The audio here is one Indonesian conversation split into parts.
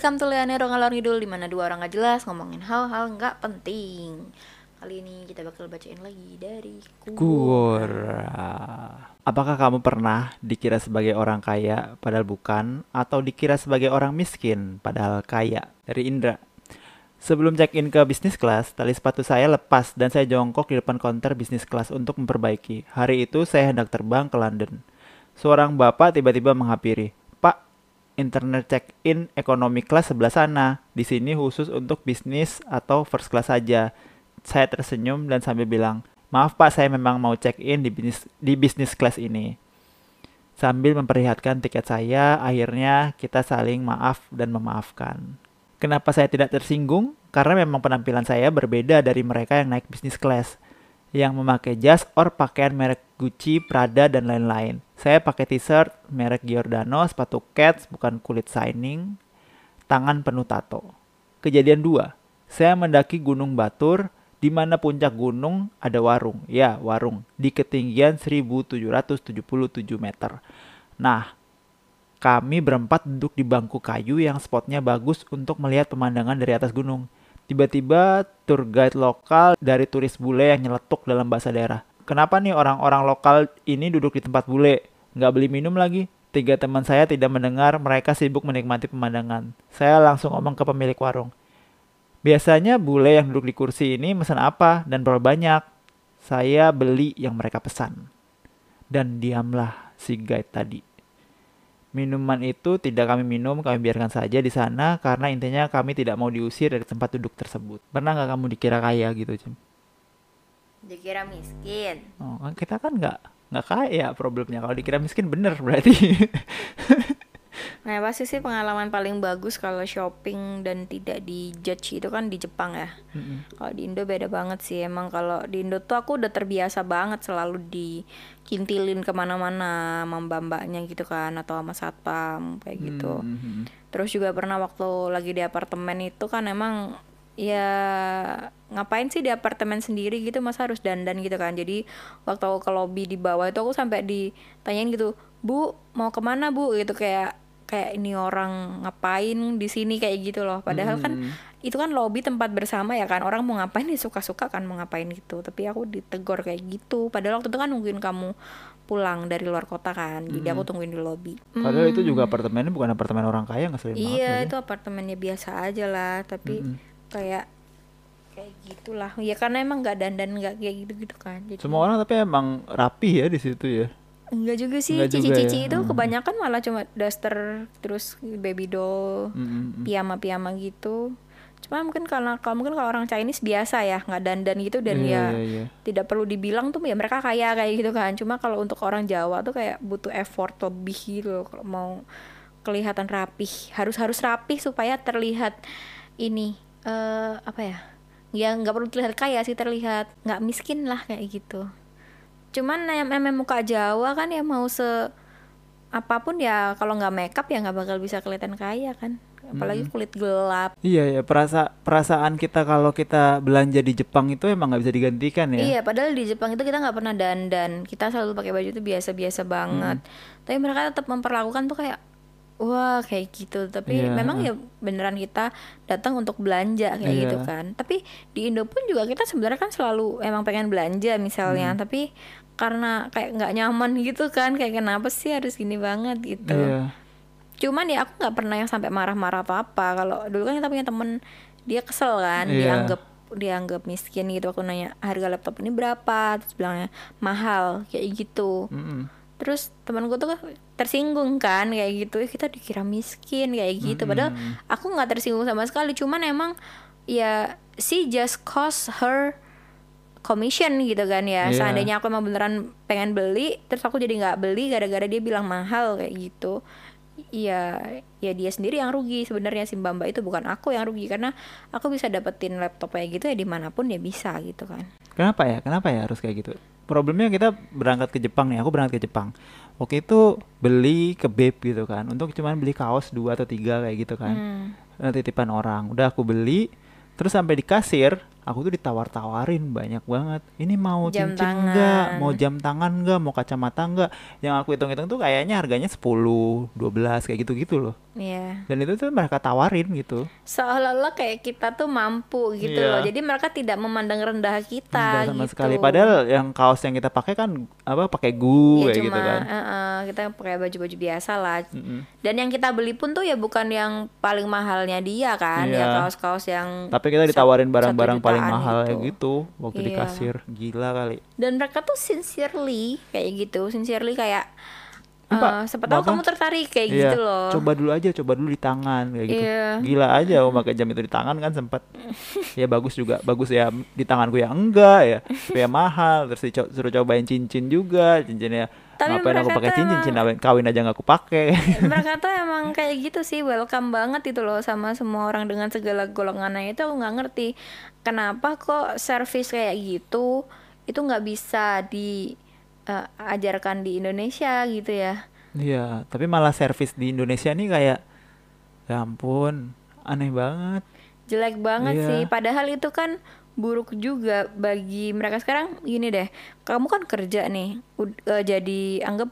Welcome to Leonero Ngalor Ngidul Di mana dua orang gak jelas ngomongin hal-hal gak penting Kali ini kita bakal bacain lagi dari Kuora. Apakah kamu pernah dikira sebagai orang kaya padahal bukan atau dikira sebagai orang miskin padahal kaya? Dari Indra. Sebelum check-in ke bisnis kelas, tali sepatu saya lepas dan saya jongkok di depan konter bisnis kelas untuk memperbaiki. Hari itu saya hendak terbang ke London. Seorang bapak tiba-tiba menghampiri. Internet check-in ekonomi kelas sebelah sana. Di sini khusus untuk bisnis atau first class saja. Saya tersenyum dan sambil bilang, maaf pak saya memang mau check-in di bisnis, di bisnis kelas ini. Sambil memperlihatkan tiket saya, akhirnya kita saling maaf dan memaafkan. Kenapa saya tidak tersinggung? Karena memang penampilan saya berbeda dari mereka yang naik bisnis kelas. Yang memakai jas or pakaian merek Gucci, Prada, dan lain-lain. Saya pakai t-shirt merek Giordano, sepatu Keds, bukan kulit shining, tangan penuh tato. Kejadian dua, saya mendaki Gunung Batur, di mana puncak gunung ada warung. Ya, warung. Di ketinggian 1777 meter. Nah, kami berempat duduk di bangku kayu yang spotnya bagus untuk melihat pemandangan dari atas gunung. Tiba-tiba tour guide lokal dari turis bule yang nyeletuk dalam bahasa daerah. Kenapa nih orang-orang lokal ini duduk di tempat bule? Nggak beli minum lagi? Tiga teman saya tidak mendengar, mereka sibuk menikmati pemandangan. Saya langsung ngomong ke pemilik warung. Biasanya bule yang duduk di kursi ini pesan apa dan berapa banyak? Saya beli yang mereka pesan. Dan diamlah si guide tadi. Minuman itu tidak kami minum, kami biarkan saja di sana karena intinya kami tidak mau diusir dari tempat duduk tersebut. Pernah nggak kamu dikira kaya gitu, Cim? Dikira miskin Oh, kan kita kan nggak nggak kaya problemnya. Kalau dikira miskin bener berarti. Nah pasti sih pengalaman paling bagus kalau shopping dan tidak dijudge itu kan di Jepang ya Mm-mm. Kalau di Indo beda banget sih emang kalau di Indo tuh aku udah terbiasa banget selalu dikintilin ke mana-mana sama mbak-mbaknya gitu kan atau sama satpam kayak gitu. Mhm. Terus juga pernah waktu lagi di apartemen itu kan emang ya ngapain sih di apartemen sendiri gitu masa harus dandan gitu kan. Jadi waktu aku ke lobby di bawah itu aku sampai ditanyain gitu, "Bu, mau ke mana Bu?" gitu kayak kayak ini orang ngapain di sini kayak gitu loh. Padahal kan Hmm. itu kan lobby tempat bersama ya kan orang mau ngapain ya suka-suka kan mau ngapain gitu tapi aku ditegor kayak gitu padahal waktu itu kan nungguin kamu pulang dari luar kota kan jadi aku tungguin di lobby Padahal itu juga apartemennya bukan apartemen orang kaya ngeselin banget. iya lagi. itu apartemennya biasa aja lah tapi Mm-mm. Kayak kayak gitulah ya karena emang nggak dandan nggak kayak gitu gitu kan jadi Semua orang tapi emang rapi ya di situ ya. enggak juga sih cici-cici ya. itu Hmm. kebanyakan malah cuma daster terus baby doll Mm-mm. piyama-piyama gitu cuma mungkin karena kalau mungkin kalau orang Chinese biasa ya nggak dandan gitu dan Iya, ya iya, iya. tidak perlu dibilang tuh ya mereka kaya kayak gitu kan cuma kalau untuk orang Jawa tuh kayak butuh effort lebih gitu kalau mau kelihatan rapih harus harus rapih supaya terlihat ini eh apa ya ya nggak perlu terlihat kaya sih terlihat nggak miskin lah kayak gitu cuman yang emang muka Jawa kan ya mau se apa pun ya kalau nggak makeup ya nggak bakal bisa kelihatan kaya kan apalagi kulit gelap Iya ya perasa perasaan kita kalau kita belanja di Jepang itu emang nggak bisa digantikan ya. Iya, padahal di Jepang itu kita nggak pernah dandan. Kita selalu pakai baju itu biasa-biasa banget. Tapi mereka tetap memperlakukan tuh kayak wah kayak gitu. Tapi Iya, memang ya beneran kita datang untuk belanja kayak Iya. gitu kan. Tapi di Indo pun juga kita sebenarnya kan selalu emang pengen belanja misalnya, tapi karena kayak nggak nyaman gitu kan, kayak kenapa sih harus gini banget gitu. Iya. Cuman ya aku nggak pernah yang sampai marah-marah atau apa. Kalau dulu kan kita punya temen dia kesel kan, Iya. dianggap dianggap miskin gitu. Aku nanya harga laptop ini berapa, terus bilangnya mahal kayak gitu. Mm-mm. Terus temanku tuh tersinggung kan kayak gitu, "Ih, kita dikira miskin kayak gitu. Padahal aku nggak tersinggung sama sekali. Cuman emang ya she just cost her commission gitu kan ya. Iya. Seandainya aku emang beneran pengen beli, terus aku jadi nggak beli gara-gara dia bilang mahal kayak gitu. Iya, ya dia sendiri yang rugi sebenarnya si Mbak Mbak itu bukan aku yang rugi karena aku bisa dapetin laptop kayak gitu ya di mana pun dia bisa gitu kan. Kenapa ya? Kenapa ya harus kayak gitu? Problemnya kita berangkat ke Jepang nih. Aku berangkat ke Jepang. Waktu itu beli ke Babe gitu kan. Untuk cuman beli kaos dua atau tiga kayak gitu kan. Hmm. Eh, titipan orang. Udah aku beli. Terus sampai di kasir, aku tuh ditawar-tawarin banyak banget. Ini mau Jam cincin enggak? tangan. Mau jam tangan enggak? Mau kacamata enggak? Yang aku hitung-hitung tuh kayaknya harganya 10, 12 kayak gitu-gitu loh. Iya. Dan itu tuh mereka tawarin gitu. Seolah-olah kayak kita tuh mampu gitu Iya. loh. Jadi mereka tidak memandang rendah kita Enggak sama gitu. sekali. Padahal yang kaos yang kita pakai kan apa pakai gu ya kayak cuma gitu kan. eh, eh, kita pakai baju-baju biasa lah. Mm-mm. Dan yang kita beli pun tuh ya bukan yang paling mahalnya dia kan, ya Iya. kaos-kaos yang Tapi kita ditawarin barang-barang paling jutaan mahal itu. kayak gitu waktu di Iya. kasir. Gila kali. Dan mereka tuh sincerely kayak gitu, sincerely kayak Pak, eh, siapa tahu kamu tertarik kayak Iya, gitu loh. coba dulu aja, coba dulu di tangan kayak gitu. Iya. Gila aja aku pakai jam itu di tangan kan sempat. ya bagus juga, bagus ya di tanganku ya enggak ya. Tapi ya mahal, terus suruh cobain cincin juga, cincinnya. Tapi Ngapain aku pakai cincin, emang- cincin kawin, aja nggak aku pakai. mereka tuh emang kayak gitu sih welcome banget itu loh sama semua orang dengan segala golongannya itu aku nggak ngerti kenapa kok service kayak gitu itu nggak bisa diajarkan di Indonesia gitu ya Iya, tapi malah servis di Indonesia nih kayak ya ampun, aneh banget. jelek banget Iya. sih padahal itu kan buruk juga bagi mereka sekarang gini deh kamu kan kerja nih eh, jadi anggap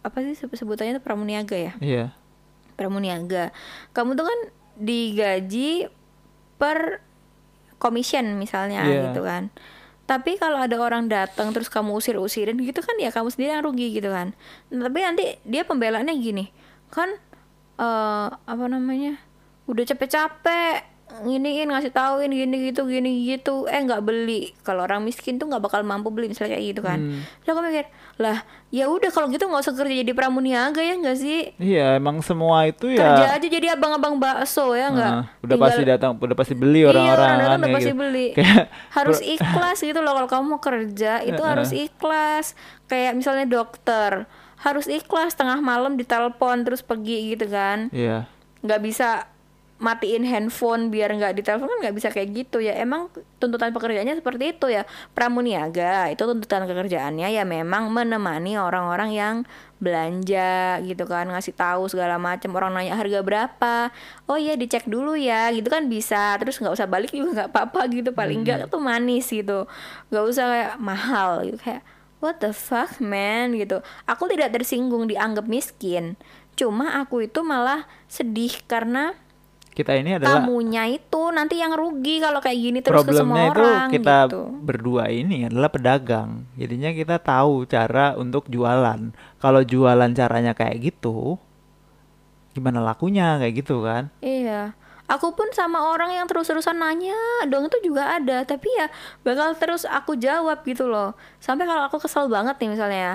apa sih sebutannya itu pramuniaga ya Iya. pramuniaga kamu tuh kan digaji per commission misalnya Iya. gitu kan tapi kalau ada orang datang terus kamu usir-usirin gitu kan ya kamu sendiri yang rugi gitu kan. Nah, tapi nanti dia pembelaannya gini kan eh apa namanya udah capek-capek nginiin ngasih tauin gini gitu gini gitu. Eh nggak beli. Kalau orang miskin tuh nggak bakal mampu beli misalnya kayak gitu kan. Hmm. terus aku mikir lah ya udah kalau gitu nggak usah kerja jadi pramuniaga ya nggak sih? Iya, emang semua itu kerja ya aja jadi abang-abang bakso ya nggak? Nah, udah Tinggal- pasti datang, udah pasti beli iya orang-orang orang datang kan, udah kayak pasti gitu. beli. Kayak harus ikhlas gitu loh kalau kamu mau kerja itu harus ikhlas. Kayak misalnya dokter harus ikhlas tengah malam ditelepon terus pergi gitu kan. Iya. nggak bisa matiin handphone biar nggak ditelepon kan nggak bisa kayak gitu. Ya emang tuntutan pekerjaannya seperti itu ya. Pramuniaga itu tuntutan pekerjaannya ya memang menemani orang-orang yang belanja gitu kan ngasih tahu segala macam orang nanya harga berapa? Oh iya dicek dulu ya. Gitu kan bisa. Terus nggak usah balik juga nggak apa-apa gitu. Paling nggak tuh manis gitu. Nggak usah kayak mahal gitu. Kayak what the fuck man? gitu. Aku tidak tersinggung dianggap miskin. Cuma aku itu malah sedih karena Kita ini adalah kamunya itu nanti yang rugi kalau kayak gini terus ke semua problemnya itu orang kita gitu. berdua ini adalah pedagang. Jadinya kita tahu cara untuk jualan. Kalau jualan caranya kayak gitu, gimana lakunya kayak gitu kan? Iya. Aku pun sama orang yang terus-terusan nanya dong itu juga ada, tapi ya bakal terus aku jawab gitu loh. Sampai kalau aku kesel banget nih misalnya ya,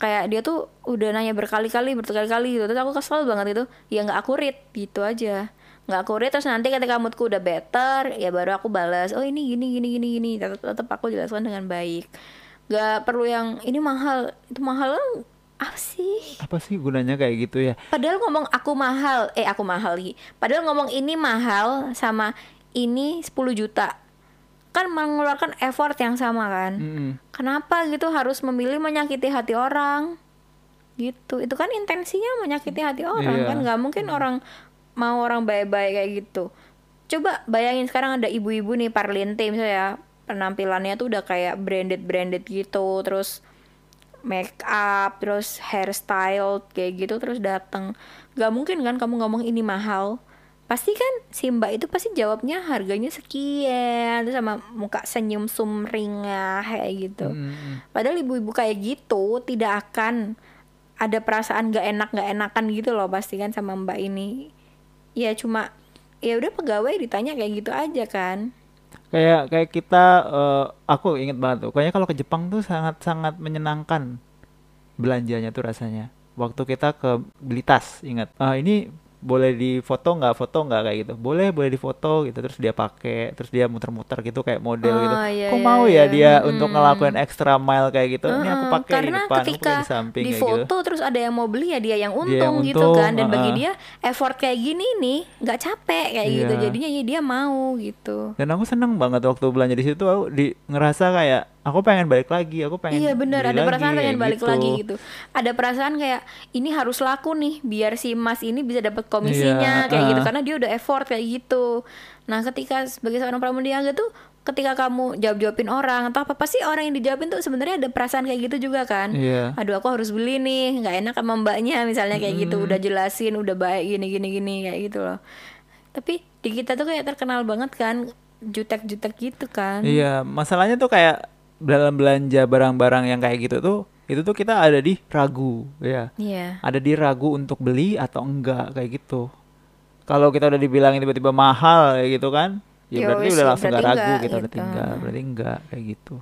kayak dia tuh udah nanya berkali-kali, berkali-kali gitu, terus aku kesel banget itu, ya nggak akurat gitu aja. Nggak akurat terus nanti ketika moodku udah better, ya baru aku balas, oh ini gini gini gini gini, tetap tetap aku jelaskan dengan baik. Gak perlu yang ini mahal, itu mahal apa sih? Apa sih gunanya kayak gitu ya? Padahal ngomong aku mahal, eh aku mahal lagi. Padahal ngomong ini mahal sama ini 10 juta. Kan mengeluarkan effort yang sama kan. Mm-mm. Kenapa gitu harus memilih menyakiti hati orang? Gitu. Itu kan intensinya menyakiti hati orang Iya. kan nggak mungkin orang mau orang baik-baik kayak gitu. Coba bayangin sekarang ada ibu-ibu nih parlinte misalnya ya, penampilannya tuh udah kayak branded-branded gitu, terus make up, terus hairstyle kayak gitu terus datang. Gak mungkin kan kamu ngomong ini mahal. Pasti kan si Mbak itu pasti jawabnya harganya sekian terus sama muka senyum sumringah kayak gitu. Mm-mm. Padahal ibu-ibu kayak gitu tidak akan ada perasaan gak enak gak enakan gitu loh pasti kan sama Mbak ini. Ya cuma ya udah pegawai ditanya kayak gitu aja kan. Kayak kayak kita eh, aku inget banget tuh. Kayaknya kalau ke Jepang tuh sangat-sangat menyenangkan belanjanya tuh rasanya. Waktu kita ke beli tas, ingat. Ah ini boleh difoto nggak foto nggak kayak gitu boleh boleh difoto gitu terus dia pakai terus dia muter-muter gitu kayak model gitu Oh, iya, kok iya, mau iya. ya dia Mm-mm. untuk ngelakuin extra mile kayak gitu ini aku pakai di karena depan aku ketika di samping di kayak gitu foto terus ada yang mau beli ya dia yang untung, Dia yang gitu untung, kan dan bagi heeh. dia effort kayak gini nih nggak capek kayak gitu Iya. jadinya ya dia mau gitu dan aku seneng banget waktu belanja di situ aku di ngerasa kayak aku pengen balik lagi aku pengen Iya bener ada perasaan pengen balik gitu. lagi gitu. Ada perasaan kayak ini harus laku nih biar si Mas ini bisa dapat komisinya Iya, kayak gitu ah. karena dia udah effort kayak gitu. Nah ketika sebagai seorang pramuniaga tuh ketika kamu jawab jawabin orang atau apa pasti orang yang dijawabin tuh sebenarnya ada perasaan kayak gitu juga kan. Iya. Aduh aku harus beli nih nggak enak sama mbaknya misalnya kayak gitu udah jelasin udah baik gini gini gini kayak gitu loh. Tapi di kita tuh kayak terkenal banget kan jutek-jutek gitu kan. Iya, masalahnya tuh kayak dalam belanja barang-barang yang kayak gitu tuh, itu tuh kita ada di ragu, ya. Iya. Ada di ragu untuk beli atau enggak kayak gitu. Kalau kita udah dibilangin tiba-tiba mahal kayak gitu kan, ya Ya berarti udah langsung berarti gak ragu enggak kita udah gitu. tinggal, berarti enggak kayak gitu.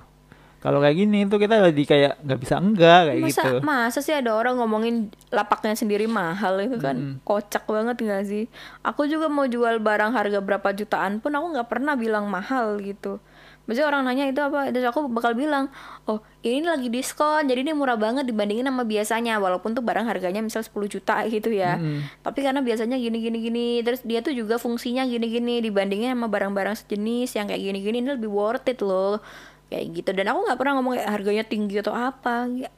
Kalau kayak gini tuh kita lagi kayak nggak bisa enggak kayak masa gitu. masa sih ada orang ngomongin lapaknya sendiri mahal itu kan kocak banget gak sih aku juga mau jual barang harga berapa jutaan pun aku nggak pernah bilang mahal gitu Maksudnya orang nanya itu apa Terus aku bakal bilang Oh ini lagi diskon Jadi ini murah banget dibandingin sama biasanya Walaupun tuh barang harganya misal 10 juta gitu ya. Tapi karena biasanya gini gini Terus dia tuh juga fungsinya gini gini Dibandingin sama barang-barang sejenis Yang kayak gini gini Ini lebih worth it loh. Kayak gitu. Dan aku nggak pernah ngomong kayak harganya tinggi atau apa Ya,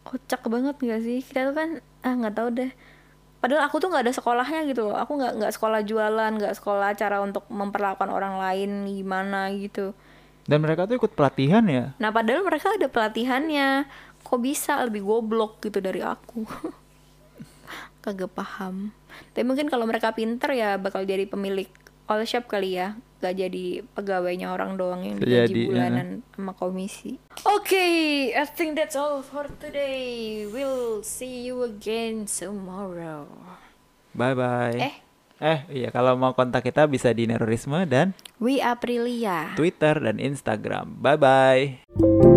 Kocak banget gak sih? Kita tuh kan Ah nggak tahu deh. Padahal aku tuh nggak ada sekolahnya gitu loh. Aku nggak nggak sekolah jualan, nggak sekolah cara untuk memperlakukan orang lain gimana gitu. Dan mereka tuh ikut pelatihan ya. Nah padahal mereka ada pelatihannya. Kok bisa lebih goblok gitu dari aku? Kagak paham. Tapi mungkin kalau mereka pinter ya bakal jadi pemilik all shop kali ya. Gak jadi pegawainya orang doang yang digaji jadi, bulanan sama komisi. Oke, I think that's all for today. We'll see you again tomorrow. Bye bye. Eh, Eh, iya kalau mau kontak kita bisa di Nerorisme dan We Aprilia. Twitter dan Instagram. Bye bye.